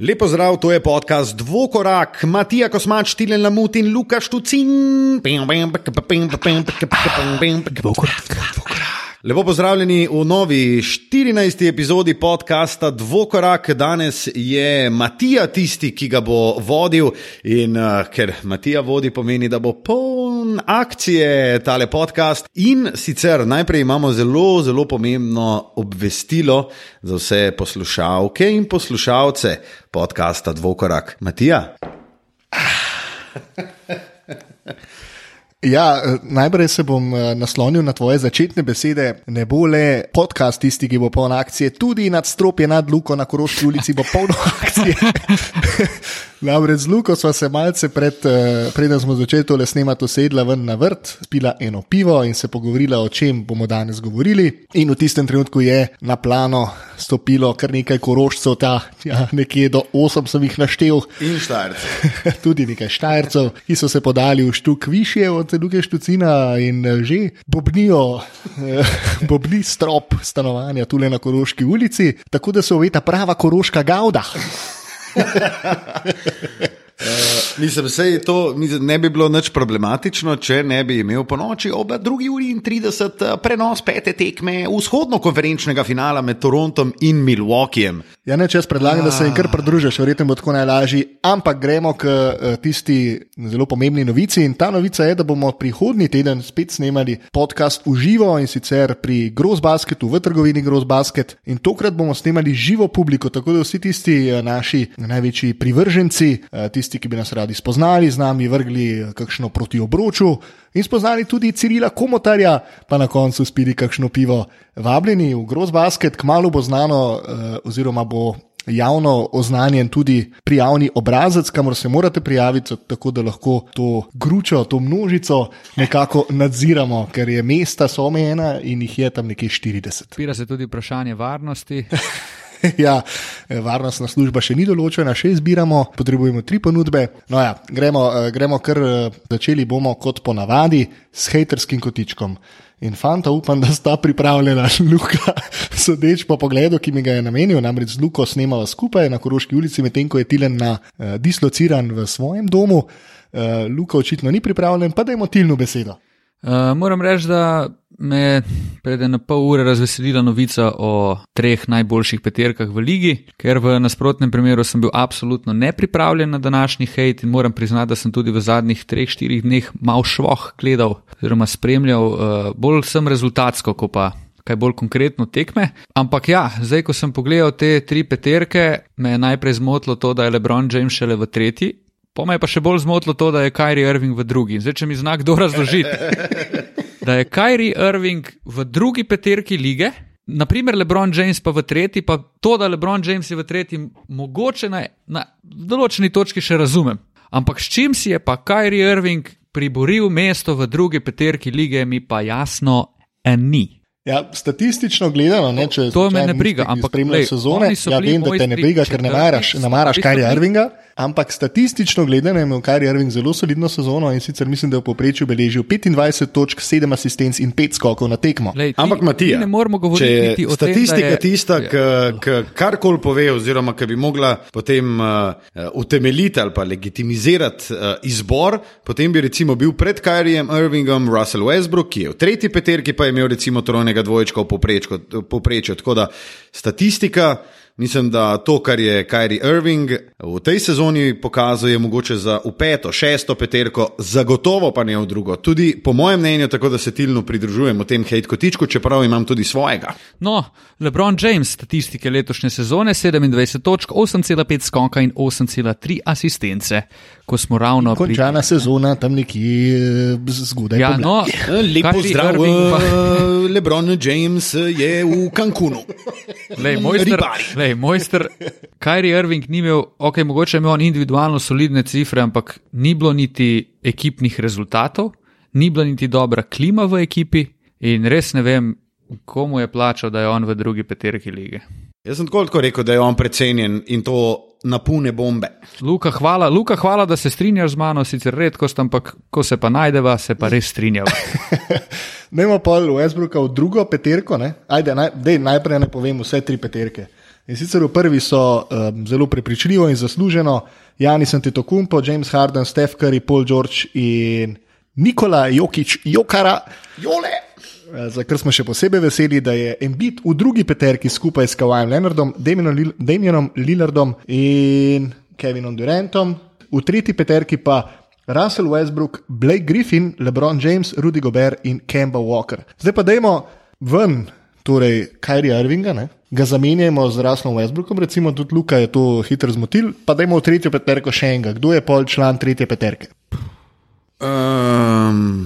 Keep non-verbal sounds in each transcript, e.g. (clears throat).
Lepo zdrav, to je podcast Dvokorak, Matija Kosmač, Tilen Lamut in Luka Štucin. Lepo pozdravljeni v novi 14. epizodi podcasta Dvokorak. Danes je Matija tisti, ki ga bo vodil, in uh, ker Matija vodi, pomeni, da bo poln akcije tale podcast. In sicer najprej imamo zelo, zelo pomembno obvestilo za vse poslušalke in poslušalce podcasta Dvokorak. Matija. (laughs) Ja, najprej se bom naslonil na tvoje začetne besede. Ne bo le podcast tisti, ki bo poln akcije, tudi nad stropje nad Luko na Koroški ulici bo polno (laughs) akcije. (laughs) Namreč z Luko smo se malce pred, preden smo začeli tole snemati, sedla ven na vrt, spila eno pivo in se pogovorila, o čem bomo danes govorili. In v tistem trenutku je na plano stopilo kar nekaj korošcev, ta, ja, nekje do osem sem jih naštel. In štajrce. (laughs) tudi nekaj štajrcev, ki so se podali v štuk više od Luke Štucina in že bobnijo, (laughs) bobni strop stanovanja tule na Koroški ulici, tako da se uveta prava koroška gauda. (laughs) Uh, mislim, da to mislim, ne bi bilo nič problematično, če ne bi imel po noči ob 2. uri in 30 prenos pete tekme vzhodno-konferenčnega finala med Torontom in Milwaukeejem. Ja, ne, če jaz predlagam, da se jim kar pridružiš, verjetno bo tako najlažji. Ampak gremo k uh, tisti zelo pomembni novici. In ta novica je, da bomo prihodnji teden spet snemali podcast v živo in sicer pri Grozbasketu v trgovini Grozbasket. In tokrat bomo snemali živo publiko, tako da vsi tisti naši največji privrženci, uh, tisti, ki bi nas radi spoznali, z nami vrgli kakšno proti obroču in spoznali tudi Cirila Komotarja, pa na koncu spili kakšno pivo. Vabljeni v Grozbasket, kmalo bo znano, uh, oziroma bo javno oznanjen tudi prijavni obrazec, kamor se morate prijaviti, tako da lahko to gručo, to množico nekako (laughs) nadziramo, ker je mesta so omejena in jih je tam nekje 40. Odpira se tudi vprašanje varnosti. (laughs) ja, varnostna služba še ni določena, še izbiramo, potrebujemo tri ponudbe. No, ja, gremo, gremo kar začeli bomo kot ponavadi s haterskim kotičkom. In fanta, upam, da sta pripravljena, (laughs) Luka, sodeč po pogledu, ki mi ga je namenil, namreč z Luko snemava skupaj na Koroški ulici, medtem ko je Tilen na, uh, dislociran v svojem domu. Uh, Luka očitno ni pripravljen, pa da imamo Tilno besedo. Uh, moram reči, da me je pred eno pol ure razveselila novica o treh najboljših peterkah v ligi, ker v nasprotnem primeru sem bil absolutno nepripravljen na današnji hate in moram priznati, da sem tudi v zadnjih treh, štirih dneh mal švoh gledal oziroma spremljal, uh, bolj sem rezultatsko, kot pa. Kaj bolj konkretno tekme. Ampak ja, zdaj, ko sem pogledal te tri peterke, me je najprej zmotilo to, da je Lebron James šele v tretji, Po me je pa še bolj zmotilo to, da je Kyrie Irving v drugi. Zdaj, če mi zna kdo razložiti, (laughs) da je Kyrie Irving v drugi peterki lige, naprimer LeBron James pa v tretji, pa to, da LeBron James je v tretji, mogoče na, na določeni točki še razumem. Ampak s čim si je pa Kyrie Irving priboril mesto v drugi peterki lige, mi pa jasno ni. Ja, statistično gledano, ne, če to me ne briga, ampak spremljaš sezone, ja, vem, da te ne briga, ker ne maraš, ne maraš Kyrie Irvinga. Ampak statistično gledano je imel Kyrie Irving zelo solidno sezono in sicer mislim, da je v povprečju beležil 25 točk, 7 asistenc in 5 skokov na tekmo. Lej, ti, Ampak Matija, ne moramo govoriti o statistika tem, je, tista, ja. ki karkoli pove, oziroma ki bi mogla potem uh, utemeljiti ali pa legitimizirati uh, izbor, potem bi recimo bil pred Kyriem Irvingom Russell Westbrook, ki je v tretji peterki pa je imel recimo trojnega dvojčka v povprečju. Tako da statistika. Mislim, da to, kar je Kyrie Irving v tej sezoni pokazal, je mogoče za v peto, šesto peterko, zagotovo pa ne v drugo. Tudi po mojem mnenju, tako da se tilno pridružujem v tem hate kotičku, čeprav imam tudi svojega. No, LeBron James, statistike letošnje sezone: 27 točk, 8,5 skoka in 8,3 asistence. Ko smo ravno končana pri... sezona, tam nekje zgodaj. Ja, no, lepo zdrav, pa... LeBron James je v Cancunu. Lej, mojster, lej, mojster, Kyrie Irving ni imel, ok, mogoče je imel individualno solidne cifre, ampak ni bilo niti ekipnih rezultatov, ni bila niti dobra klima v ekipi in res ne vem, komu je plačal, da je on v drugi peterki lige. Jaz sem tako rekel, da je on precenjen in to napune bombe. Luka hvala, Luka, hvala, da se strinjaš z mano, sicer redkost, ampak ko se pa najdeva, se pa res strinjava. Ne imamo pa Westbrooka v drugo peterko, ne? Ajde, naj, dej, najprej ne povem vse tri peterke. In sicer v prvi so um, zelo prepričljivo in zasluženo Janis Antetokounmpo, James Harden, Steph Curry, Paul George in Nikola Jokič, Jokara. Jole! Eh, Za kar smo še posebej veseli, da je Embiid v drugi peterki skupaj s Kawajem Leonardom, Damienom Lil- Damienom Lillardom in Kevinom Durantom, v tretji peterki pa Russell Westbrook, Blake Griffin, LeBron James, Rudy Gobert in Kemba Walker. Zdaj pa dajmo ven, torej Kyrie Irvinga, ne? ga zamenjamo z Russellom Westbrookom, recimo tudi Luka je to hitro zmotil, pa dajmo v tretjo peterko še enega. Kdo je pol član tretje peterke? Um,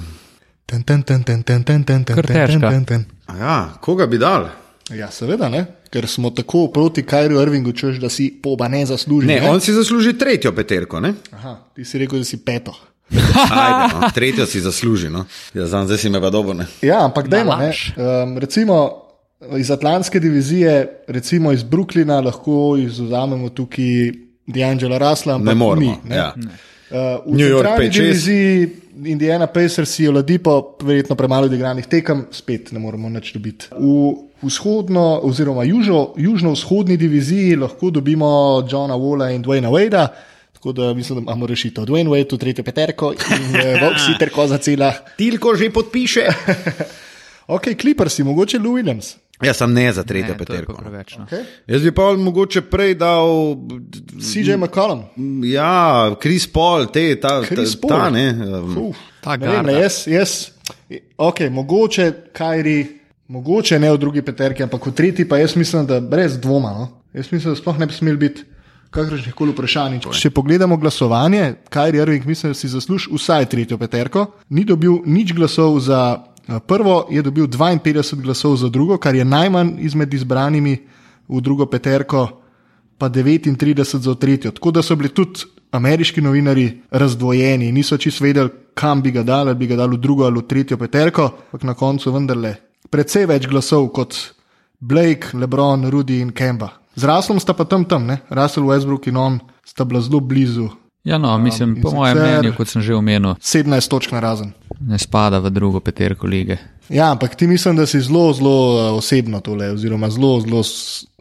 Ten, ten, ten, ten, ten, ten, ten, ten, ten, ten, ten, ja, koga bi dal? Ja, seveda, ne? ker smo tako proti Kajru Irvingu, češ, da si poba ne zasluži. Ne, on si zasluži tretjo peterko, ne? Aha, ti si rekel, da si peto. Ajde, no, tretjo si zasluži, no. Ja, znam, zdaj si me pa dobro, ne. Ja, ampak dajmo, ne. Um, recimo iz Atlantske divizije, recimo iz Brooklyna, lahko izuzamemo tukaj D'Angela Rasla. Ne moremo. Ni, ne. Ja. Uh, v New York centralni 5-6. diviziji Indiana Pacers je Ladipo, verjetno premalo odigranih tekem, spet ne moremo nič dobiti. V vzhodno, oziroma južno, južno-vzhodni diviziji lahko dobimo Johna Walla in Dwayna Wadea. Tako da mislim, da imamo rešitev. Dwayne Wade, v tretjo peterko in uh, (laughs) Vox Siterko za cela. Tilko že podpiše. (laughs) Ok, Clippers mogoče Lou Williams. Jaz sem ne za tretjo Ne, je pa peterko. preveč. No. Okay. Jaz bi pa mogoče prej dal. CJ McCollum. Ja, Chris Paul, te, ta, Chris ta, Paul. ta ne. um, Uf, Ta ne vem, ne, jaz, jaz, ok, mogoče Kajri, mogoče ne v drugi peterki, ampak v tretji pa jaz mislim, da brez dvoma. No? Jaz mislim, da sploh ne bi smel biti kakršnih koli vprašanj. Če pogledamo glasovanje, Kajri Irving mislim, da si zasluži vsaj tretjo peterko, ni dobil nič glasov za prvo, je dobil 52 glasov za drugo, kar je najmanj izmed izbranimi v drugo peterko pa 39 za tretjo. Tako da so bili tudi ameriški novinari razdvojeni, niso čisto vedeli, kam bi ga dali, ali bi ga dali v drugo ali v tretjo peterko, ampak na koncu vendarle precej več glasov kot Blake, LeBron, Rudy in Kemba. Z Raslom sta pa tam tam, ne? Russell Westbrook in on sta bila zelo blizu. Ja, no, mislim, in po mojem mnenju, kot sem že omenil, 17 točk na razen. ne spada v drugo peterko lige. Ja, ampak ti mislim, da si zelo, zelo eh, osebno tole, oziroma zelo, zelo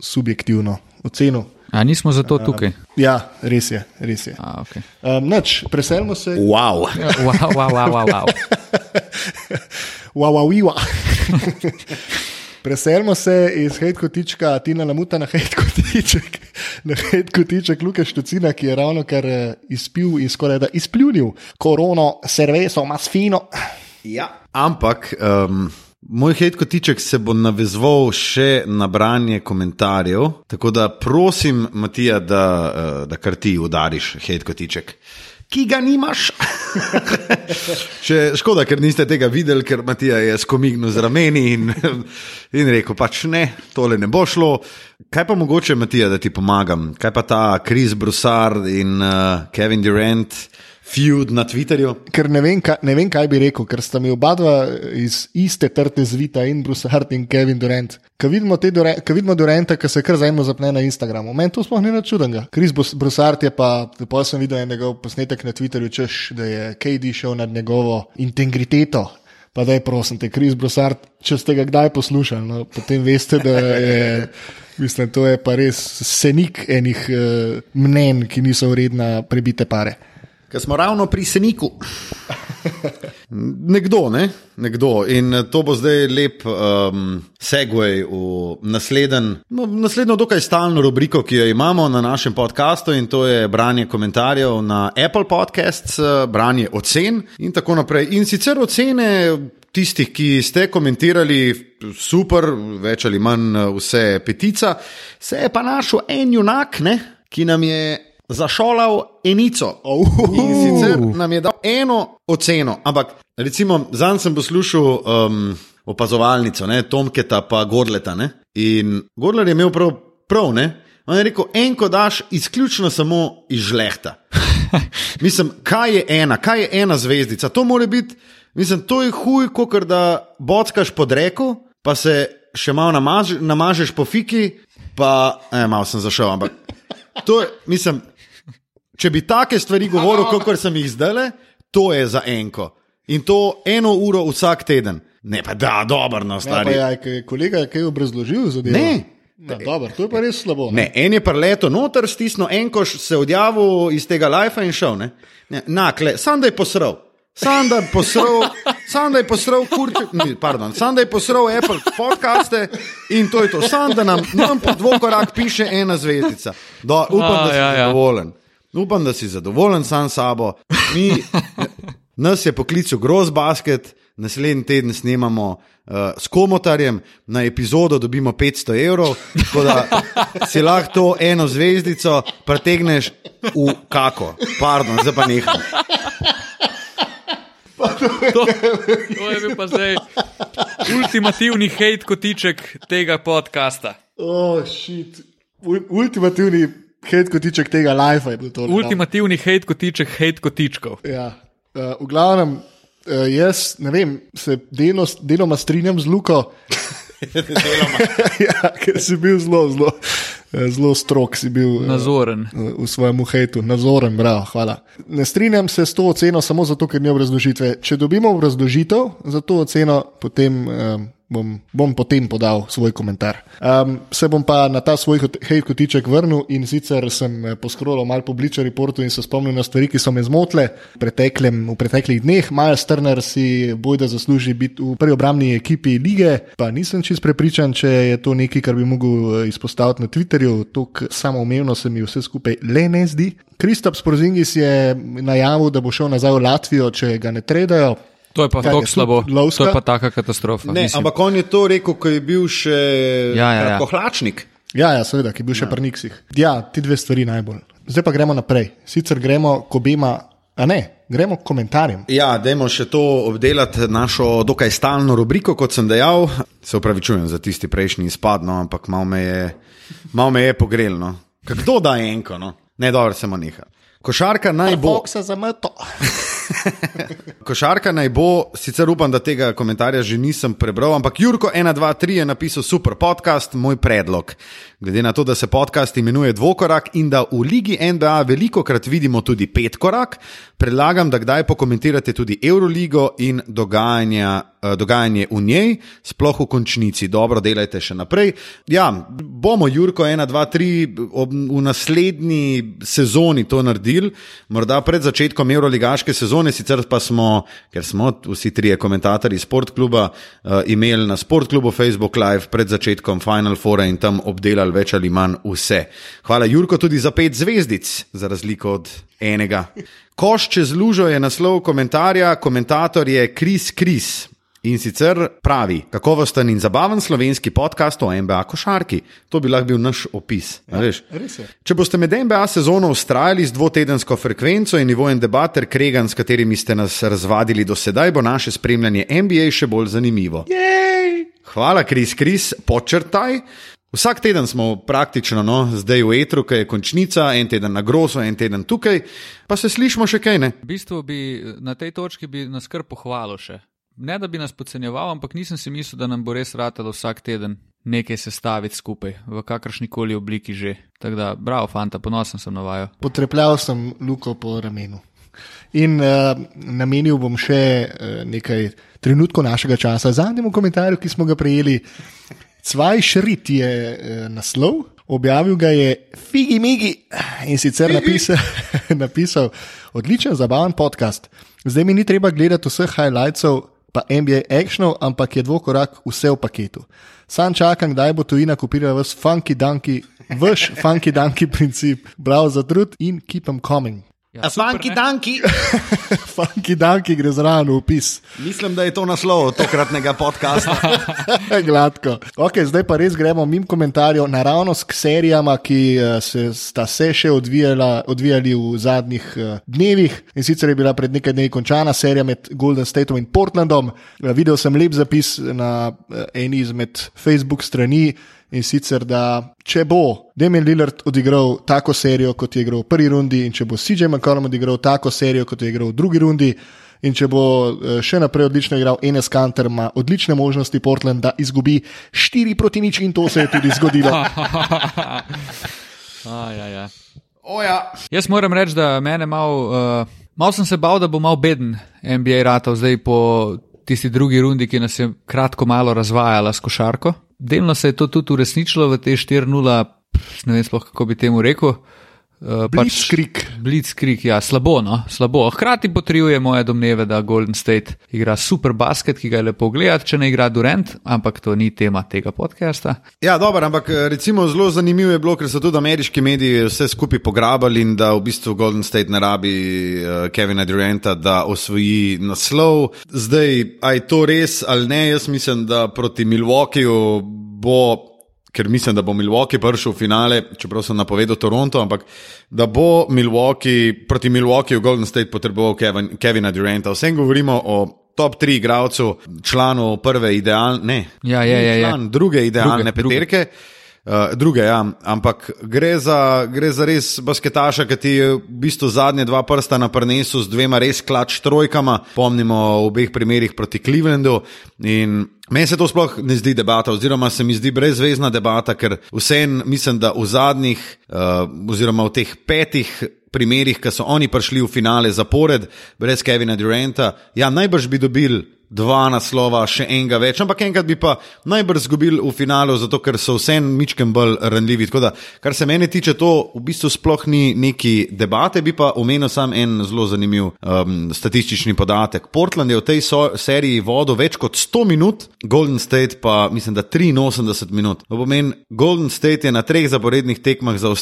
subjektivno ocenil. A nismo zato tukaj. Ja, res je, res je. A, okay. Um, Noč, preselimo se. Wow. wow, wow, wow, wow, (laughs) wow. Wawawiwa. (laughs) Preselimo se iz hejtkotička Tina Lamuta na hejtkotiček, na hejtkotiček Luka Štucina, ki je ravno kar eh, izpil in skoraj da izpljunil korono, serveso, masfino. Ja. Ampak um, moj hejtkotiček se bo navezval še na branje komentarjev, tako da prosim, Matija, da, uh, da kar ti udariš hejtkotiček. Ki ga nimaš. (laughs) Če, škoda, ker niste tega videli, ker Matija je skomignil z rameni in, in rekel: pač ne, tole ne bo šlo. Kaj pa mogoče, Matija, da ti pomagam? Kaj pa ta Chris Broussard in uh, Kevin Durant, feud na Twitterju? Ker ne vem, kaj, ne vem, kaj bi rekel, ker sta mi oba dva iz iste trte zvita in Bruce Hart in Kevin Durant. Ko vidimo, te Dura- ko vidimo Duranta, ki se kar zajmo zapne na Instagramu, meni to sploh ni nič čudenega. Kris Brusart je pa, pa sem videl en njegov posnetek na Twitterju, češ, da je KD šel nad njegovo integriteto. Pa da je, prosim te, Kris Brusart, če ste ga kdaj poslušali, no, potem veste, da je. (laughs) Mislim, to je pa res senik enih uh, mnen, ki niso vredna prebite pare. Ker smo ravno pri Seniku. Nekdo, ne? Nekdo. In eh, to bo zdaj lep um, segway v nasleden, no, naslednjo, dokaj stalno rubriko, ki jo imamo na našem podkastu, in to je branje komentarjev na Apple Podcasts, eh, branje ocen in tako naprej. In sicer ocene tistih, ki ste komentirali, super, več ali manj eh, vse petica, se je pa našel en junak, ne? ki nam je zašolal enico. In sicer nam je dal eno oceno, ampak recimo zanj sem poslušal um, opazovalnico, ne, Tomketa pa Gorleta. Ne, in Gorler je imel prav, prav ne. On je rekel, en ko daš izključno samo iz žlehta. (laughs) Mislim, kaj je ena, kaj je ena zvezdica? To mora biti, mislim, to je huj, kot da bockaš pod reko, pa se še malo namaž, namažeš po fiki, pa eh, malo sem zašel, ampak to je, mislim, če bi take stvari govoril, kot sem jih zdaj, to je za enko. In to eno uro vsak teden. Ne, pa da, dobro, no, Ja, pa stari. ja, ke- kolega je kaj obrazložil zadevo. Ne, No, dobro, to je pa res slabo. Ne, en je preleto noter, stisnil en koš, se odjavil iz tega life in šel. Ne? Ne, nakle, sam da je posral. Sam da je posral, sam da je posral, kurče, ni, pardon, sam da je posral Apple podcaste in to je to. Sam da nam, nam po dvokorak piše ena zvezdica. Do, upam, A, da ja, ja. zadovoljen. Upam, da si zadovoljen sam s sabo. Mi, nas je poklical Gross Basket, naslednji teden snemamo uh, s komotarjem, na epizodo dobimo 500 evrov, tako da si lahko to eno zvezdico pretegneš v kako. Pardon, zdaj pa neham. To, to je bil pa zdaj ultimativni hate kotiček tega podcasta. Oh, shit. Ultimativni hate kotiček tega life je bil to. no. Ultimativni hate kotiček hate kotičkov. Ja. Uh, v glavnem, uh, jaz ne vem, se delno, deloma strinjam z Luko. (laughs) (laughs) ja, ker si bil zelo, zelo, eh, zelo strok, si bil Nazoren. v svojem hejtu, nazoren, bravo, hvala. Ne strinjam se s to oceno samo zato, ker ni obrazložitve. Če dobimo obrazložitev za to oceno, potem um, bom, bom potem podal svoj komentar. Um, se bom pa na ta svoj hejt kotiček vrnil in sicer sem eh, poskrolil malo po Bleacher Reportu in se spomnil na stvari, ki so me zmotile v, preteklem, v preteklih dneh. Miles Turner si bojda zasluži biti v prvi obrambni ekipi lige, pa nisem čest prepričan, če je to nekaj, kar bi mogel eh, izpostaviti na Twitterju. To samoumevno se mi vse skupaj le ne zdi. Kristap Sporzingis je najavil, da bo šel nazaj v Latvijo, če ga ne tredajo. To je pa tako slabo. lovska? To je pa taka katastrofa. Ne, mislim. ampak on je to rekel, ko je bil še Ja, ja, ja. kohlačnik. Ja, ja, seveda, ki je bil še pri Niksih. Ja, ti dve stvari najbolj. Zdaj pa gremo naprej. Sicer gremo k obema, a ne, gremo k komentarjem. Ja, dajmo še to obdelati, našo dokaj stalno rubriko, kot sem dejal. Se upravičujem za tisti prejšnji izpad, no, ampak malo me je, mal me je pogrelno. Kdo da enko? No? Ne, dobro, samo neha. Košarka naj bo. Bog se zameto. (laughs) (laughs) Košarka naj bo, sicer upam, da tega komentarja že nisem prebral, ampak Jurko 123 je napisal super podcast, moj predlog. Glede na to, da se podcast imenuje Dvokorak in da v Ligi NBA veliko krat vidimo tudi petkorak, predlagam, da kdaj pokomentirate tudi Euroligo in dogajanja, eh, dogajanje v njej, sploh v končnici. Dobro, delajte še naprej. Ja, bomo Jurko 123 ob, v naslednji sezoni to naredili, morda pred začetkom Euroligaške sezone, sicer pa smo, ker smo vsi trije komentatorji Sportkluba, uh, imeli na Sportklubu Facebook Live pred začetkom Final Foura in tam obdelali več ali manj vse. Hvala Jurko tudi za pet zvezdic, za razliko od enega. Koš čez lužo je naslov komentarja, komentator je Kris Kris. In sicer pravi, kakovosten in zabaven slovenski podcast o NBA košarki. To bi lahko bil naš opis. Ja. Če boste med NBA sezono ustrajali z dvotedensko frekvenco in nivojem debat ter kregan, s katerimi ste nas razvadili do sedaj, bo naše spremljanje NBA še bolj zanimivo. Jej! Hvala, Kris, Kris, počrtaj. Vsak teden smo praktično, no, zdaj v etru, ki je končnica, en teden na grozo, en teden tukaj, pa se slišimo še kaj ne. V bistvu bi na tej točki bi nas kar pohvalil še. Ne da bi nas podcenjeval, ampak nisem si mislil, da nam bo res ratalo vsak teden nekaj sestaviti skupaj, v kakršni koli obliki že. Tako da, bravo, fanta, ponosen sem na vajo. Potrepljal sem Luko po ramenu. In uh, namenil bom še uh, nekaj trenutkov našega časa zadnjemu komentarju, ki smo ga prejeli. Cvaj Šrit je uh, naslov, objavil ga je Figi Migi in sicer napisal, (laughs) napisal: Odličen, zabaven podcast. Zdaj mi ni treba gledati vseh highlightsov, pa NBA actionov, ampak je dvokorak vse v paketu. Sam čakam, kdaj bo tujina kupila vas funky dunky, vaš funky dunky princip. Bravo za trud in keep them coming. Ja, ne? danki. (laughs) funky dunky gre zraven v opis. Mislim, da je to naslov tokratnega podcasta. (laughs) Gladko. Okay, zdaj pa res gremo mimo komentarjev naravnost k serijama, ki eh, se sta se še odvijala, odvijali v zadnjih uh, dnevih. In sicer je bila pred nekaj dnevi končana serija med Golden Stateom in Portlandom. Uh, videl sem lep zapis na uh, eni izmed Facebook strani. In sicer, da če bo Damien Lillard odigral tako serijo, kot je igral v prvi rundi, in če bo CJ McCollum odigral tako serijo, kot je igral v drugi rundi, in če bo eh, še naprej odlično igral Enes Kanter, ima odlične možnosti Portland, da izgubi 4 proti nič, in to se je tudi zgodilo. A, ja, ja. Oja. Jaz moram reči, da mene malo, uh, malo sem se bal, da bo malo beden NBA ratov zdaj po tisti drugi rundi, ki nas je kratko malo razvajala s košarko. Delno se je to tudi uresničilo v te 4-0, ne vem sploh kako bi temu rekel. Uh, Blitzkrieg. Pač, Blitzkrieg, ja, slabo, no, slabo. Hkrati potrjuje moje domneve, da Golden State igra super basket, ki ga je lepo gledati, če ne igra Durant, ampak to ni tema tega podcasta. Ja, dobro, ampak eh, recimo zelo zanimivo je bilo, ker so tudi ameriški mediji vse skupaj pograbali in da v bistvu Golden State ne rabi uh, Kevina Duranta, da osvoji naslov. Zdaj, aj to res ali ne, jaz mislim, da proti Milwaukeeju bo ker mislim, da bo Milwaukee prišel v finale, čeprav sem napovedal Toronto, ampak da bo Milwaukee proti Milwaukeeju Golden State potreboval Kevin, Kevina Duranta. Vsem govorimo o top 3 igralcev, članov prve idealne, ne, ja, ja, ja, ja. član druge idealne druge, peterke. Druge. Uh, druge, ja, ampak gre za, gre za res basketaša, ki ti je v bistvu zadnje dva prsta na prnesu z dvema res klač trojkama, pomnimo v obeh primerih proti Clevelandu. In meni se to sploh ne zdi debata, oziroma se mi zdi brezvezna debata, ker vsem mislim, da v zadnjih, uh, oziroma v teh petih. Primerih, ki so oni prišli v finale zapored, brez Kevina Duranta, ja, najbrž bi dobili dva naslova, še enega več, ampak enkrat bi pa najbrž izgubili v finalu, zato ker so vse mičkem bolj ranljivi. Da, kar se mene tiče, to v bistvu sploh ni neki debate, bi pa omenil sam en zelo zanimiv um, statistični podatek. Portland je v tej so, seriji vodil več kot 100 minut, Golden State pa mislim, da 83 minut. To pomeni, Golden State je na treh zaporednih tekmah za uh,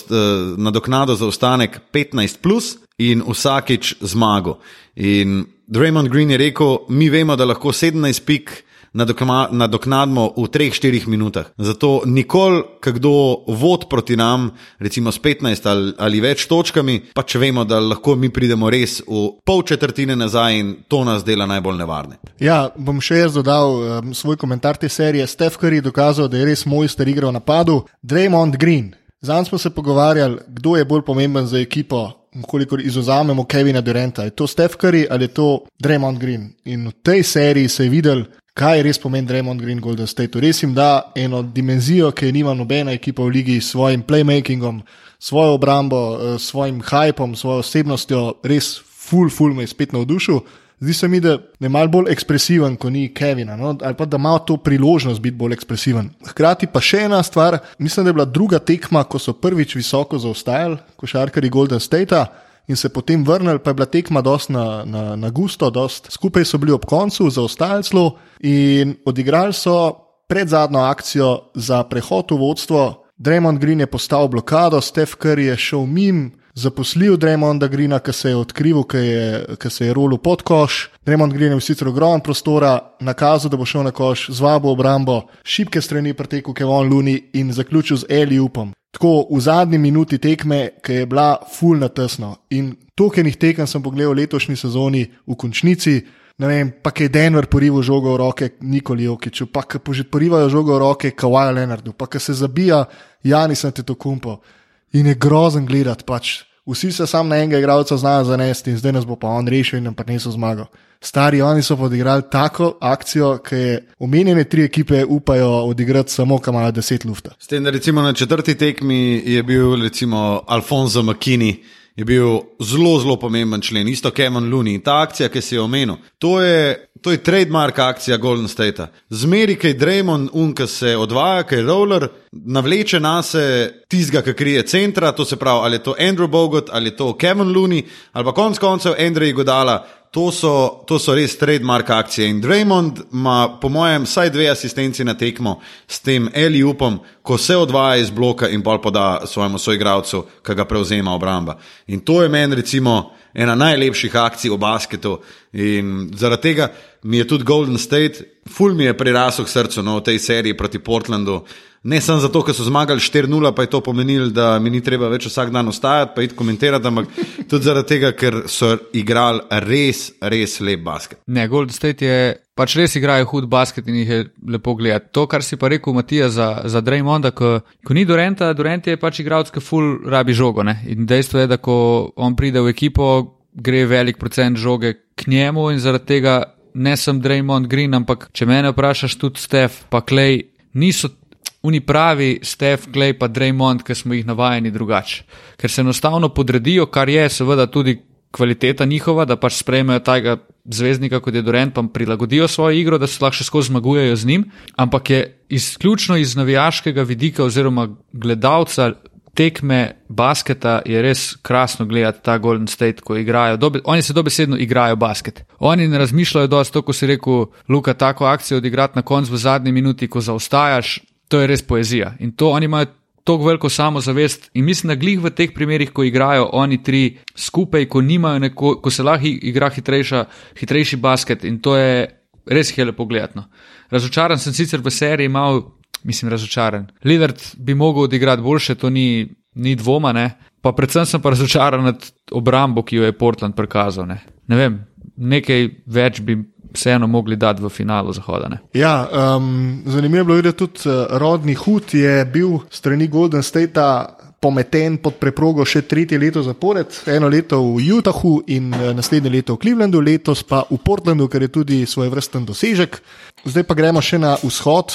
nadoknado za ostanek 15 plus in vsakič zmago. In Draymond Green je rekel, mi vemo, da lahko 17 pik nadoknadimo v 3-4 minutah. Zato nikoli, kdo vod proti nam, recimo s 15 ali, ali več točkami, pa če vemo, da lahko mi pridemo res v pol četrtine nazaj in to nas dela najbolj nevarne. Ja, bom še jaz dodal um, svoj komentar te serije. Steph Curry je dokazal, da je res mojster igral v napadu. Draymond Green. Zanj smo se pogovarjali, kdo je bolj pomemben za ekipo koliko izuzamemo Kevina Duranta, je to Steph Curry ali je to Draymond Green. In v tej seriji se je videl, kaj res pomeni Draymond Green Golden State. Res jim da eno dimenzijo, ki je nima nobena ekipa v ligi s svojim playmakingom, svojo obrambo, eh, svojim hypom, svojo osebnostjo, res full, full me je spet navdušil. Zdi se mi, da je malo bolj ekspresiven, kot ni Kevina, no? ali pa da ima to priložnost biti bolj ekspresiven. Hkrati pa še ena stvar, mislim, da je bila druga tekma, ko so prvič visoko zaostajali, košarkari Golden State. In se potem vrnili, pa je bila tekma dosti na, na, na gusto, dost. skupaj so bili ob koncu, zaostajali so in odigrali so pred zadnjo akcijo za prehod v vodstvo. Draymond Green je postal blokado, Steph Curry je šel mimo zaposlil Draymonda Greena, ki se je odkril, ki se je rolil pod koš. Draymond Green je sicer ogromen prostora, nakazal, da bo šel na koš, zvabil obrambo, šibke strani pretekel Kevon Luni in zaključil z Eli upom. Tako v zadnji minuti tekme, ki je bila full na tesno. In tokenih tekem sem pogledal letošnji sezoni v končnici. Ne vem, pa je Denver porival žogo v roke Nikoli Jokiču, pa je porival žogo v roke Kawhi Leonardu, pa se zabija Janis Antetokumpo in je grozen gledati. Pač. Vsi se sam na enega igralca znajo zanesti in zdaj nas bo pa on rešil in nam pa niso zmagali. Stari oni so odigrali tako akcijo, ki je omenjene tri ekipe upajo odigrati samo, kam imajo deset lufta. S tem, da recimo na četrti tekmi je bil recimo Alfonso McKinney je bil zelo, zelo pomemben člen, isto Kevin Looney. Ta akcija, ki si jo omenil, to je, to je trademark akcija Golden State. Zmeri, kaj Draymond Unka se odvaja, kaj roller, navleče na se tizga, ki krije centra, to se pravi, ali je to Andrew Bogot, ali je to Kevin Looney, ali pa konc koncev Andrej Godala. To so, to so res trademark akcije. In Draymond ima, po mojem, vsaj dve asistenci na tekmo s tem Eli upom, ko se odvaja iz bloka in pol poda svojemu soigravcu, ki ga prevzema obramba. In to je meni, recimo, ena najlepših akcij v basketu. In zaradi tega mi je tudi Golden State, ful mi je prirasel k srcu no, v tej seriji proti Portlandu. Ne samo zato, ker so zmagali 4-0, pa je to pomenilo, da mi ni treba več vsak dan ostajati, pa iti komentirati, ampak (laughs) tudi zaradi tega, ker so igrali res, res lep basket. Ne, Golden State je pač res igrajo hud basket in jih je lepo gledati. To, kar si pa rekel, Matija, za, za Draymonda, ko, ko ni Dorenta, Dorent je pač igralec, ki full rabi žogo. Ne? In dejstvo je, da ko on pride v ekipo, gre velik procent žoge k njemu in zaradi tega. Ne sem Draymond Green, ampak če me vprašaš, tudi Steph, pa Klej, niso Oni pravi, Steph, Clay pa Draymond, ki smo jih navajeni drugače. Ker se enostavno podredijo, kar je seveda tudi kvaliteta njihova, da pač sprejmejo tega zvezdnika kot je Dorent, pa prilagodijo svojo igro, da se lahko še skozi zmagujejo z njim, ampak je izključno iz navijaškega vidika oziroma gledalca tekme basketa je res krasno gledati ta Golden State, ko igrajo. Dobe, oni se dobesedno igrajo basket. Oni ne razmišljajo dosti, to, ko si rekel, Luka, tako akcijo odigrati na koncu v zadnji minuti, ko zaostajaš, to je res poezija. In to oni imajo tako veliko samozavest in mislim, da glih v teh primerih, ko igrajo oni tri skupaj, ko, neko, ko se lahko igra hitrejša, hitrejši basket in to je res lepo gledati. Razočaran sem sicer v seriji, imel mislim, razočaran. Lidard bi mogel odigrati boljše, to ni, ni dvoma, ne? pa predvsem sem pa razočaran nad obrambo, ki jo je Portland prikazal. Ne? ne vem, nekaj več bi vseeno mogli dati v finalu Zahoda. Ne? Ja, um, zanimivo je bilo videti tudi uh, rodni hud, je bil strani Golden State. Pometen pod preprogo še tretje leto zapored, eno leto v Utahu in uh, naslednje leto v Clevelandu, letos pa v Portlandu, kar je tudi svoj vrsten dosežek. Zdaj pa gremo še na vzhod,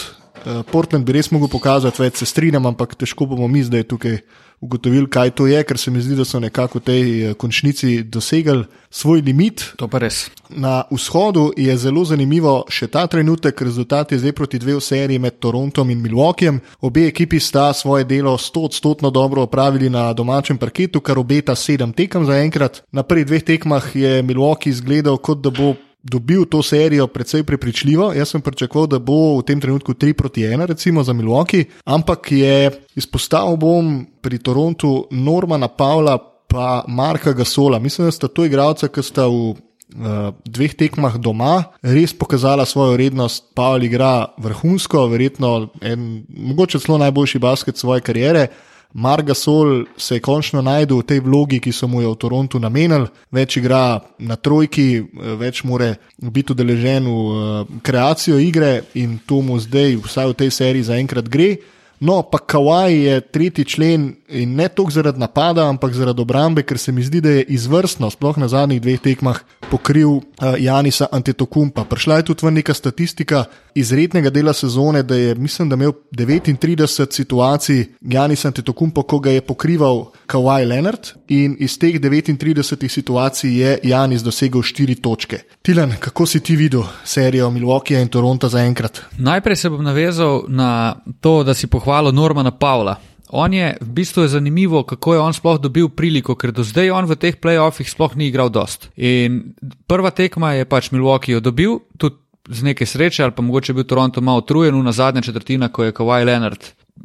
Eh, Portland bi res mogel pokazati, več se strinjam, ampak težko bomo mi zdaj tukaj ugotovili, kaj to je, ker se mi zdi, da so nekako v tej eh, končnici dosegli svoj limit. To pa res. Na vzhodu je zelo zanimivo še ta trenutek, rezultat je zdaj proti dveh seriji med Torontom in Milwaukeeem. Obe ekipi sta svoje delo 100-odstotno dobro opravili na domačem parketu, kar obeta sedem tekem zaenkrat. Na prvih dveh tekmah je Milwaukee izgledal, kot da bo dobil to serijo precej prepričljivo. Jaz sem pričakoval, da bo v tem trenutku 3 proti 1, recimo za Milwaukee, ampak je izpostavil bom pri Torontu Normana Pavla pa Marka Gasola. Mislim, da sta to igralca, ki sta v Uh, dveh tekmah doma, res pokazala svojo vrednost. Pavel igra vrhunsko, verjetno en, mogoče celo najboljši basket svoje kariere. Marga Sol se je končno najdel v tej vlogi, ki so mu jo v Torontu namenili, več igra na trojki, več more biti udeležen v uh, kreacijo igre in to mu zdaj, vsaj v tej seriji, zaenkrat gre. No, pa Kawaj je tretji člen in ne toliko zaradi napada, ampak zaradi obrambe, ker se mi zdi, da je izvrstno, sploh na zadnjih dveh tekmah, pokril uh, Janisa Antetokumpa. Prišla je tudi neka statistika iz rednega dela sezone, da je, mislim, da imel 39 situacij Janis Antetokumpa, ko ga je pokrival Kawaj Leonard in iz teh 39 situacij je Janis dosegel 4 točke. Tilan, kako si ti videl serijo Milwaukee in Toronto zaenkrat? Najprej se bom navezal na to, da si pohvalil Normana Pavla. On je, v bistvu je zanimivo, kako je on sploh dobil priliko, ker do zdaj on v teh playoffih sploh ni igral dost. In prva tekma je pač Milwaukee jo dobil, tudi z neke sreče, ali pa mogoče bil Toronto malo utrujen, na zadnja četrtina, ko je Kawhi Leonard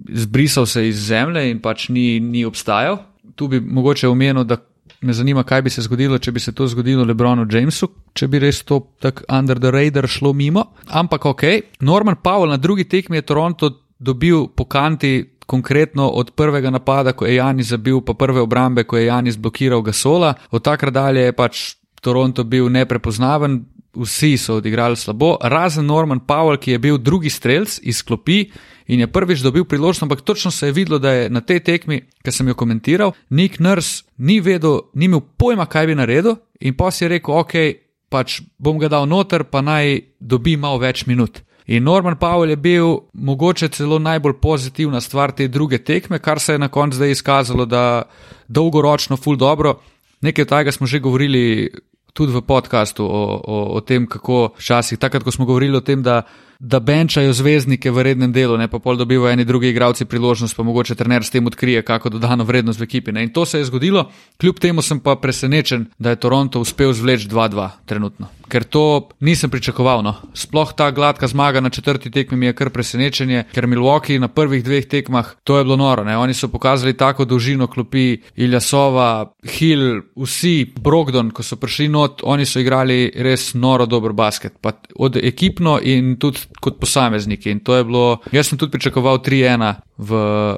zbrisal se iz zemlje in pač ni, ni obstajal. Tu bi mogoče omenil, da me zanima, kaj bi se zgodilo, če bi se to zgodilo Lebronu Jamesu, če bi res to tako under the radar šlo mimo. Ampak ok, Norman Powell na drugi tekmi je Toronto dobil po kanti konkretno od prvega napada, ko je Janis zabil, pa prve obrambe, ko je Janis blokiral Gasola. Od takrat dalje je pač Toronto bil neprepoznaven, vsi so odigrali slabo, razen Norman Powell, ki je bil drugi strelc iz klopi. In je prvič dobil priložnost, ampak točno se je videlo, da je na tej tekmi, ki sem jo komentiral, Nick Nurse ni vedel, ni imel pojma, kaj bi naredil, in pa si je rekel: Ok, pač bom ga dal noter, pa naj dobi malo več minut. In Norman Powell je bil mogoče celo najbolj pozitivna stvar te druge tekme, kar se je na koncu zdaj izkazalo, da dolgoročno ful dobro. Nekaj tega smo že govorili tudi v podkastu o, o, o tem, kako včasih, takrat, ko smo govorili o tem, da da benčajo zvezdnike v rednem delu, ne pa pol dobivajo eni drugi igravci priložnost, pa mogoče trener s tem odkrije, kako dodano vrednost v ekipi. Ne? In to se je zgodilo, kljub temu sem pa presenečen, da je Toronto uspel zvleči 2-2 trenutno. Ker to nisem pričakoval. No. Sploh ta gladka zmaga na četrti tekmi mi je kar presenečenje, ker Milwaukee na prvih dveh tekmah to je bilo noro. Ne. Oni so pokazali tako dolžino klopi, Iljasova, Hill, vsi, Brogdon, ko so prišli not, oni so igrali res noro dober basket. Pa od ekipno in tudi kot posamezniki. In to je bilo, jaz sem tudi pričakoval 3-1,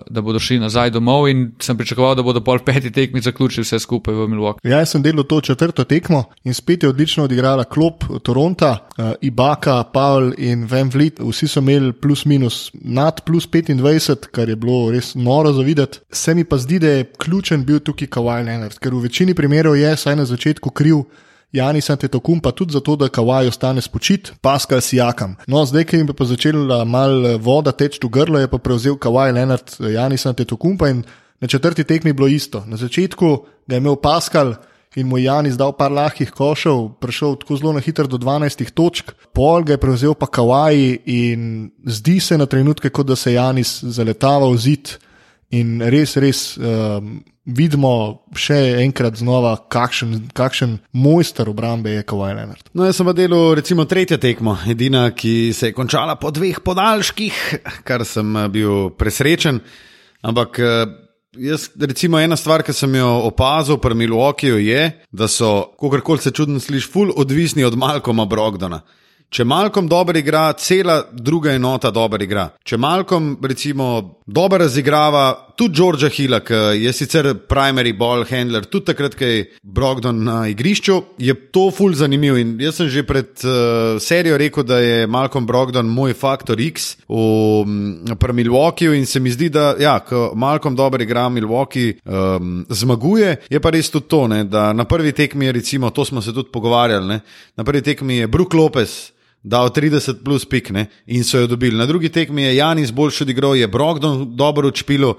da bodo šli nazaj domov in sem pričakoval, da bodo pol peti tekmi zaključili vse skupaj v Milwaukee. Ja, jaz sem delal to četrto tekmo in spet je odlično odigrala klop Toronta, uh, Ibaka, Paul in Van Vliet. Vsi so imeli plus minus nad plus 25, kar je bilo res noro za videti. Se mi pa zdi, da je ključen bil tukaj Kawhi Leonard, ker v večini primerov je saj na začetku kriv. Janis Antetokum pa tudi zato, da Kawaj ostane spočit, Pascal Sijakam. No, zdaj, ki jim je pa začela mal voda teči v grlo, je pa prevzel Kawaj Leonard Janis Antetokum in na četrti tekmi bilo isto. Na začetku ga je imel Pascal in mu je Janis dal par lahkih košev, prišel tako zelo na hitro do 12 točk, pol ga je prevzel pa Kawaii in zdi se na trenutke, kot da se je Janis zaletaval v zid in res, res. Um, Vidimo še enkrat znova, kakšen, kakšen mojster obrambe je Kowal Leonard. No, jaz sem v delu, recimo, tretja tekma, edina, ki se je končala po dveh podaljških, kar sem eh, bil presrečen. Ampak eh, jaz, recimo, ena stvar, ki sem jo opazil pri Milwaukeeju, je, da so, kako se čudno sliši, full odvisni od Malkoma Brogdona. Če Malkom dobro igra, cela druga enota dobro igra. Če Malkom, recimo, dobro razigrava, tudi Georgia Hilla, ki je sicer primary ball handler, tudi takrat, ko je Brogdon na igrišču, je to ful zanimiv. In jaz sem že pred uh, serijo rekel, da je Malkom Brogdon moj faktor X v uh, Milwaukeeju in se mi zdi, da ja, ko Malkom dobro igra, Milwaukee um, zmaguje. Je pa res tudi to, ne, da na prvi tekmi, recimo, to smo se tudi pogovarjali, ne, na prvi tekmi je Brook Lopez dal 30 plus pik ne, in so jo dobili. Na drugi tekmi je Janis boljši odigral, je Brogdon dobro učpil,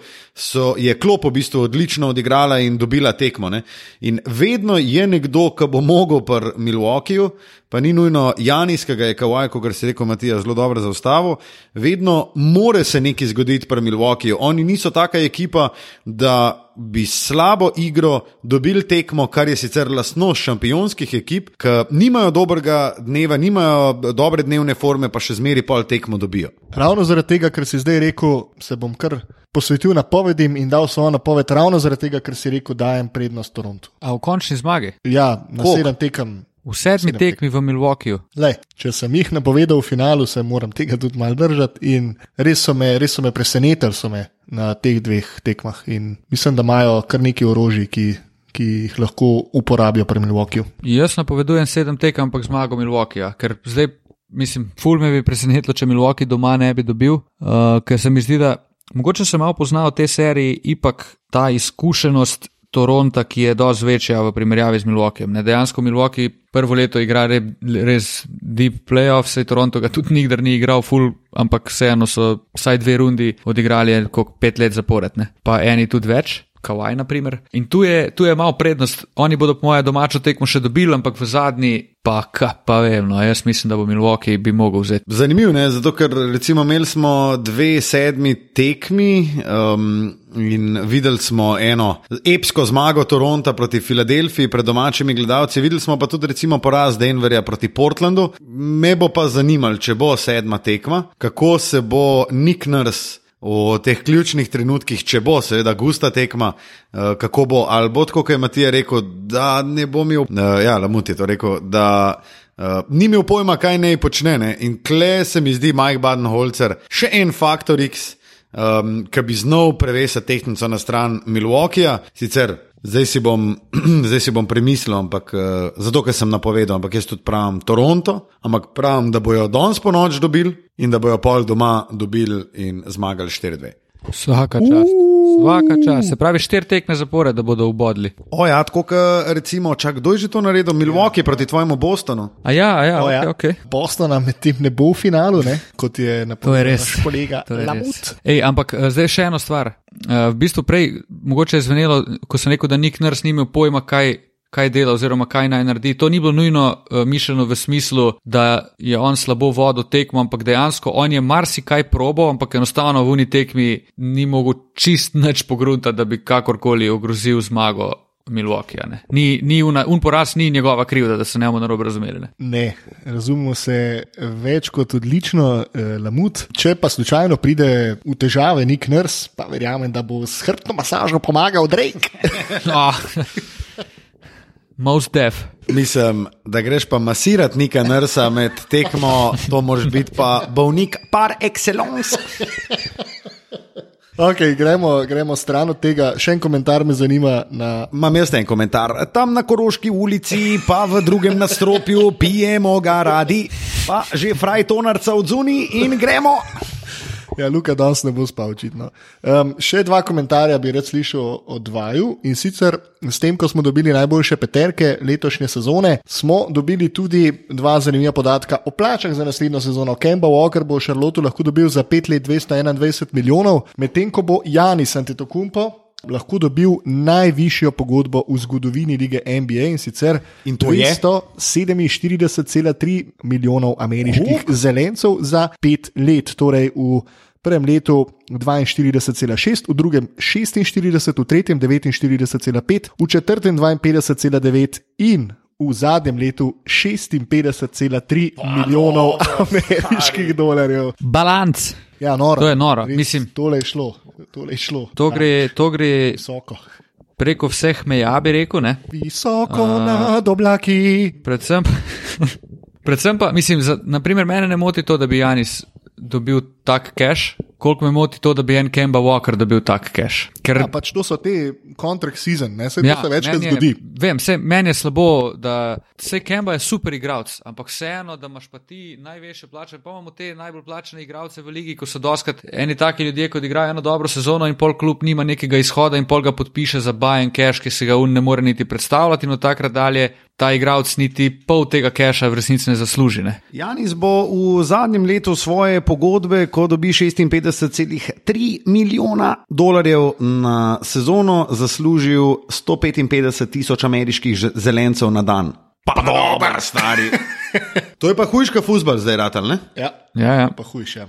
je klop v bistvu odlično odigrala in dobila tekmo. Ne. In vedno je nekdo, ki bo mogel pri Milwaukeeju, pa ni nujno Janis, ki ga je Kawaj, kot se reče Matija, zelo dobro zaustavil, vedno more se nekaj zgoditi pri Milwaukeeju. Oni niso taka ekipa, da bi slabo igro dobili tekmo, kar je sicer lastnost šampionskih ekip, ki nimajo dobrega dneva, nimajo dobre dnevne forme, pa še zmeri pol tekmo dobijo. Ravno zaradi tega, ker si zdaj rekel, se bom kar posvetil napovedim in dal svojo napoved, ravno zaradi tega, ker si rekel, dajem prednost Torontu. A v končni zmagi? Ja, na sedem tekem. V sedmi tekmi v Milwaukeeju. Le, če sem jih napovedal v finalu, se moram tega tudi malo držati. In res so me, res so me presenetili so me na teh dveh tekmah. In mislim, da imajo kar nekaj orožij, ki, ki jih lahko uporabijo pri Milwaukeeju. Jaz napovedujem sedem tekem, ampak zmago Milwaukeeja. Ker zdaj, mislim, ful me bi presenetilo, če Milwaukee doma ne bi dobil, uh, ker se mi zdi, da. Mogoče sem malo poznal te serije, ipak ta izkušenost Toronta, ki je dosti večja v primerjavi z Milwaukeejem. Dejansko Milwaukee prvo leto igra re, res deep playoff, sej Toronto ga tudi nikdar ni igral full, ampak vseeno so vsaj dve rundi odigrali kot pet let zapored, ne? pa eni tudi več. Kawaii, na primer. In tu je, tu je malo prednost. Oni bodo, po mojem, domačo tekmo še dobili, ampak v zadnji, pa, ka, pa vem, no, jaz mislim, da bo Milwaukee bi mogel vzeti. Zanimivo je, zato ker recimo imeli smo dve sedmi tekmi. Um, In videli smo eno epsko zmago Toronta proti Filadelfiji pred domačimi gledalci, videli smo pa tudi recimo poraz Denverja proti Portlandu. Me bo pa zanimalo, če bo sedma tekma, kako se bo Nick Nurse v teh ključnih trenutkih, če bo seveda gusta tekma, uh, kako bo, ali bo tako, kot je Matija rekel, da ne bo imel, uh, ja, Lamut je to rekel, da uh, ni imel pojma, kaj naj počne. Ne? In kle se mi zdi Mike Baden-Holzer še en faktor X. Um, ki bi znal prevesati tehniko na stran Milwaukeeja, sicer zdaj si bom, (clears throat) zdaj si bom premislil, ampak uh, zato, ker sem napovedal, ampak jaz tudi pravim Toronto, ampak pravim, da bojo danes po noč dobili in da bojo pol doma dobili in zmagali 4-2. Vsaka čas. Vsaka čas. Se pravi, štiri tekme zapore, da bodo ubodli. O ja, tako kot recimo, čak, kdo je že to naredil? Milwaukee ja. proti tvojemu Bostonu. A ja, a ja, O, okay, ja. okay. Boston nam med tem ne bo v finalu, ne? kot je napovedal naš kolega To je res. Ej, ampak eh, zdaj še eno stvar. Eh, V bistvu prej, mogoče je zvenelo, ko sem rekel, da Nick Nurse ni imel pojma, kaj, kaj dela oziroma kaj naj naredi. To ni bilo nujno uh, mišljeno v smislu, da je on slabo vodil tekmo, ampak dejansko on je marsikaj probo, ampak enostavno v uni tekmi ni mogel čist nič pogrunta, da bi kakorkoli ogrozil zmago. Milwaukee, ne. ni, ni una, un poraz ni njegova krivda, da se ne bomo narobe razumeli. Ne. Ne, razumemo se več kot odlično, eh, Lamut. Če pa slučajno pride v težave Nick Nurse, pa verjamem, da bo s hrbtno masažo pomagal Drake. (laughs) Ah. Most def. Mislim, da greš pa masirati neka nrsa med tekmo, to moraš biti pa bolnik par excellence. Okay, gremo, gremo stran od tega. Še en komentar me zanima. Na... Imam jaz en komentar. Tam na Koroški ulici, pa v drugem nastropju, pijemo ga radi, pa že frajtonarca odzuni in gremo. Ja, Luka danes ne bo spal, očitno. Um, še dva komentarja bi rad slišal od dvaju. In sicer s tem, ko smo dobili najboljše peterke letošnje sezone, smo dobili tudi dva zanimiva podatka o plačah za naslednjo sezono. Kemba Walker bo v Šarlotu lahko dobil za 5 let 221 milijonov, medtem ko bo Janis Antetokounmpo lahko dobil najvišjo pogodbo v zgodovini lige NBA in sicer In to je? 247,3 milijonov ameriških zelencev za pet let, torej v prvem letu 42,6, v drugem 46, v tretjem 49,5, v četrtem 52,9 in v zadnjem letu 56,3 milijonov ameriških dolarjev. Balanc. Ja, noro. To je noro, Res, mislim. Tole je šlo, tole je šlo. To gre, to gre Visoko. preko vseh meja, bi rekel. Ne? Visoko nad oblaki. Predvsem, (laughs) predvsem pa, mislim, za, naprimer, mene ne moti to, da bi Janis dobil tak cash, koliko me moti to, da bi en Kemba Walker dobil tak cash. Ker, Ja, pač to so te contract season, ne se ja, to večkrat zgodi. Vem, se, meni je slabo, da se Kemba je super igralec, ampak vseeno, da imaš pa ti največje plače. Pa imamo te najbolj plačene igralce v ligi, ko so doskrat eni taki ljudje, kot igrajo eno dobro sezono in pol klub nima nekega izhoda in pol ga podpiše za buy and cash, ki se ga un ne more niti predstavljati in od takrat dalje ta igralec niti pol tega cacha v resnici ne zasluži. Ne? Janis bo v zadnjem letu svoje pogodbe, ko dobi 56,3 milijona dolarjev na sezono, zaslužil 155 tisoč ameriških zelencev na dan. Pa dober, stari. (laughs) to je pa hujška futbol zdaj, ratal, ne? Ja, Ja, ja. pa hujše.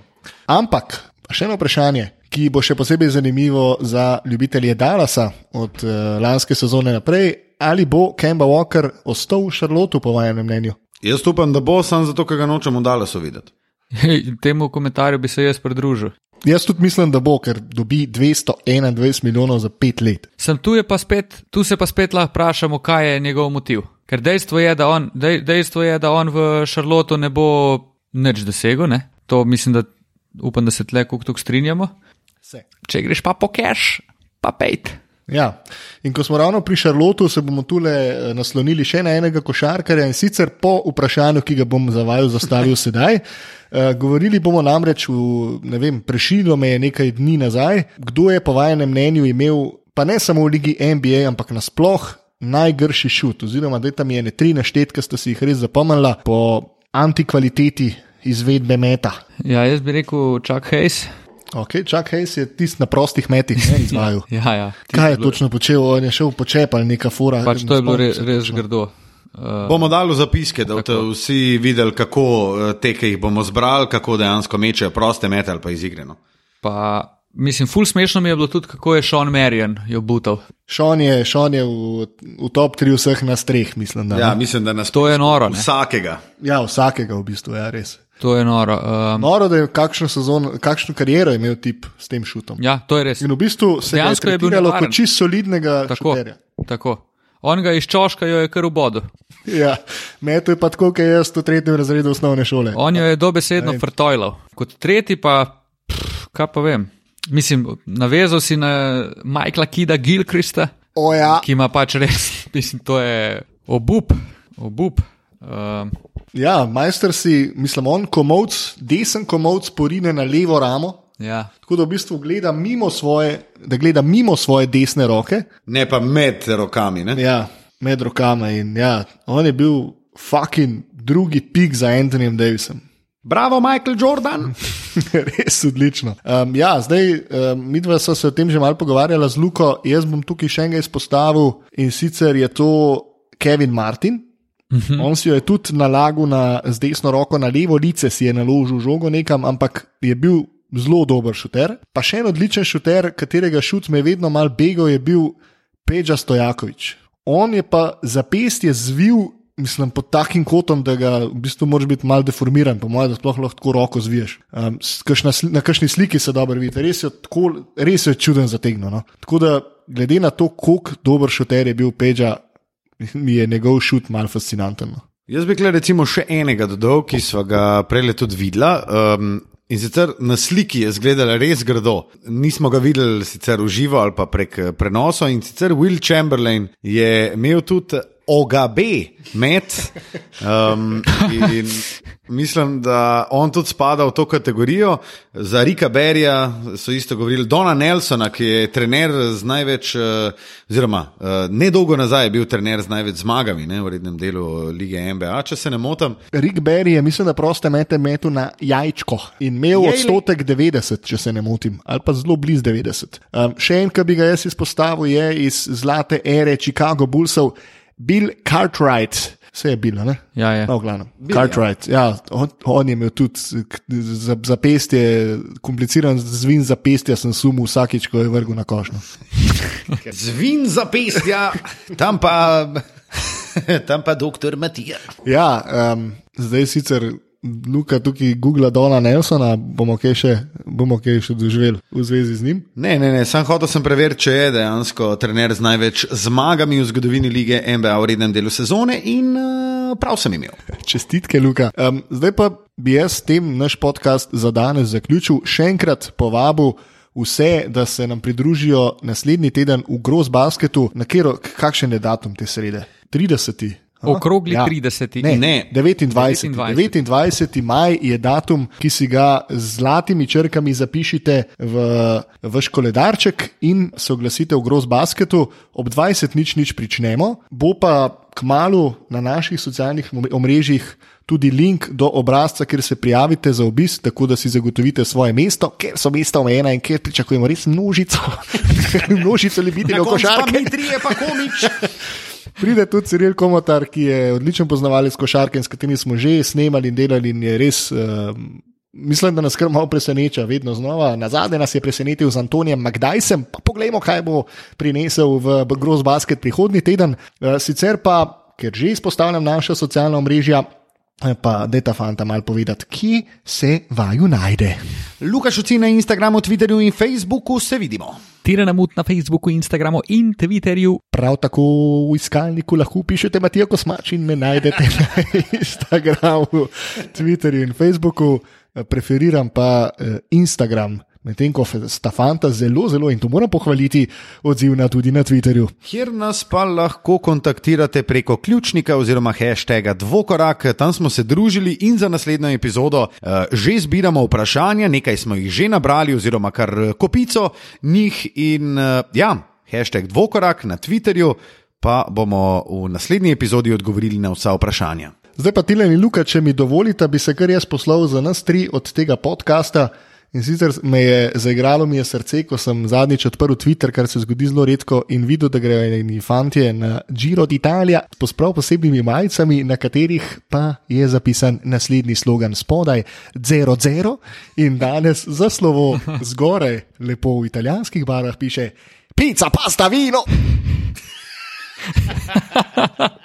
Ampak, pa še eno vprašanje, ki bo še posebej zanimivo za ljubitelje Dallasa od uh, lanske sezone naprej. Ali bo Kemba Walker ostal v Šarlotu, po vašem mnenju? Jaz upam, da bo sam zato, ker ga nočemo daleso videti. Temu komentarju bi se jaz pridružil. Jaz tudi mislim, da bo, ker dobi 221 milijonov za pet let. Sem tu, je pa spet, tu se pa spet lahko vprašamo, kaj je njegov motiv. Ker dejstvo je, da on, dej, dejstvo je, da on v Šarlotu ne bo nič dosegel. Ne? To mislim, da upam, da se tle kuk strinjamo. Vse. Če greš pa po cash, pa pejt. Ja. In ko smo ravno pri Šarlotu, se bomo tule eh, naslonili še na enega košarkarja in sicer po vprašanju, ki ga bom za vaju zastavil (laughs) sedaj. Uh, govorili bomo namreč, v, ne vem, prešilo me je nekaj dni nazaj, kdo je po vašem mnenju imel, pa ne samo v ligi NBA, ampak nasploh najgrši šut, oziroma da tam je ne tri naštetke, ste si jih res zapomnila po antikvaliteti izvedbe meta. Ja, jaz bi rekel, čak hejs. Okay, Chuck Hayes je tisti na prostih metih ne, (laughs) izvajal. Ja, ja. Kaj je točno počel? On je šel počep ali neka fura. Pač to je bilo Ne res, točno. grdo. Uh, Bomo dali zapiske, da boste vsi videli, kako eh, te, ki jih bomo zbrali, kako dejansko mečejo proste mete ali pa no. izigreno. pa, mislim, ful smešno mi je bilo tudi, kako je Sean Marion jo butal. Sean je, Sean je v, v top 3 vseh nas treh, mislim. Da, Ja, ne? mislim, da nas To je noro. Ne? vsakega. ja, vsakega v bistvu, ja, res. To je noro. Um, Noro, da je kakšno, sezon, kakšno kariero imel tip s tem šutom. ja, to je res. In v bistvu se je Dejansko je bil tretiralo nevaren. kot čist solidnega Tako, šuterja. tako. On ga iz čoška jo je kar v bodu. Ja, meto je pa tako, kot jaz v tretjem razredu osnovne šole. On jo je dobesedno frtojlal. Kot tretji pa, pff, kaj pa vem. Mislim, navezal si na Michaela Kida Gilkrista, ja, ki ima pač res, (laughs) mislim, to je obup, obup. Um, ja, majster si, mislim, on komovc, desen komovc porine na levo ramo. ja. Tako da v bistvu gleda mimo svoje, da gleda mimo svoje desne roke, Ne pa med rokami. Ne? Ja, med rokama in ja, on je bil fucking drugi pik za Antonijem Davisom. Bravo, Michael Jordan. (laughs) Res odlično. Um, ja, zdaj, um, mi dva sva se o tem že malo pogovarjala z Luko, jaz bom tukaj še enega izpostavil in sicer je to Kevin Martin. Uh -huh. On si jo je tudi nalagal na, z desno roko na levo lice, si je naložil žogo nekam, ampak je bil zelo dober šuter. Pa še en odličen šuter, katerega šut me je vedno mal begal, je bil Peđa Stojakovič. On je pa zapestje zvil, mislim, pod takim kotom, da ga v bistvu moraš biti mal deformiran, po mojem, da sploh lahko tako roko zviješ. Um, sli- na kakšni sliki se dobro vidi, res je, tako, res je čuden zategnjen. No? Tako da, glede na to, koliko dober šuter je bil Peđa, (laughs) mi je njegov šut mal fascinanten. No? Jaz bi kle recimo še enega dodal, ki smo ga prej tudi videla. Um, in sicer na sliki je izgledala res grdo. Nismo ga videli sicer v živo ali pa prek prenosov. In sicer Will Chamberlain je imel tudi Ogabe med. Um, in mislim, da on tudi spada v to kategorijo. Za Rika Berija so isto govorili, Dona Nelsona, ki je trener z največ, uh, oziroma uh, nedolgo nazaj je bil trener z največ zmagami ne, v rednem delu lige NBA, če se ne motim. Rick Berry je, mislim, da proste mete metu na jajčko in imel odstotek 90, če se ne motim, ali pa zelo blizu 90. Um, še en, ki bi ga jaz izpostavil, je iz zlate ere Chicago Bullsov, Bill Cartwright. Vse je bilo, ne? Ja, je. No, v glavnem. Cartwright. Ja, on, on je imel tudi k- za- zapestje, kompliciran zvin zapestja, sem sumil vsakič, ko je vrgel na košno. (laughs) Zvin za pestja, tam pa, (laughs) tam pa doktor Matija. Ja, um, zdaj sicer Luka tukaj googla Dona Nelsona, bomo kaj še, bomo kaj še doživeli v zvezi z njim. Ne, ne, ne, sam hotel sem preveriti, če je dejansko trener z največ zmagami v zgodovini lige NBA v rednem delu sezone in uh, prav sem imel. (laughs) Čestitke, Luka. Um, zdaj pa bi jaz s tem naš podcast za danes zaključil. Še enkrat povabil vse, da se nam pridružijo naslednji teden v Gross Basketu. Na kero, kakšen je datum te srede? 30. Okrogli 30. Ne, Ne. 29. 29. 29. maj je datum, ki si ga z zlatimi črkami zapišite v vaš koledarček in se oglasite v Gross Basketu. Ob 20 nič nič pričnemo, bo pa k malu na naših socialnih omre- omrežjih tudi link do obrazca, kjer se prijavite za obisk, tako da si zagotovite svoje mesto, ker so mesta omejena in ker pričakujemo res množico, (laughs) množico ljubiteljev košarke. mi trije, pa komič. (laughs) Pride tudi Ciril Komotar, ki je odličen poznavalec košarke s katerim smo že snemali in delali in je res. Um, Mislim, da nas kar malo preseneča, vedno znova. Na zadnje nas je presenetil z Antonijem Magdajsem, pa poglejmo, kaj bo prinesel v Gross Basket prihodnji teden. Eh, Sicer pa, ker že izpostavljam naša socialna omrežja, eh, pa da ta fanta mal povedati, kje se vaju najde. Lukaš oci na Instagramu, Twitterju in Facebooku se vidimo. Tirana mut na Facebooku, Instagramu in Twitterju. Prav tako v iskalniku lahko pišete Matija Kosmač in me najdete na (laughs) Instagramu, Twitterju in Facebooku. Preferiram pa eh, Instagram, medtem ko sta fanta zelo, zelo in to moram pohvaliti, odzivna tudi na Twitterju. Kjer nas pa lahko kontaktirate preko ključnika oziroma hashtaga Dvokorak, tam smo se družili in za naslednjo epizodo uh, že zbiramo vprašanja, nekaj smo jih že nabrali, oziroma kar eh, kopico njih. In uh, ja, hashtag Dvokorak na Twitterju, pa bomo v naslednji epizodi odgovorili na vsa vprašanja. Zdaj pa Tilen in Luka, če mi dovolite, bi se kar jaz poslal za nas tri od tega podcasta. In sicer me je zaigralo mi je srce, ko sem zadnjič odprl Twitter, kar se zgodi zelo redko, in videl, da grejo eni fantje na Giro d'Italia s prav posebnimi majicami, na katerih pa je zapisan naslednji slogan spodaj: Zero, zero. In danes za slovo (laughs) zgoraj, lepo v italijanskih barvah piše: Pizza, pasta, vino. (laughs)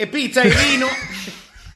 E pizza e vino!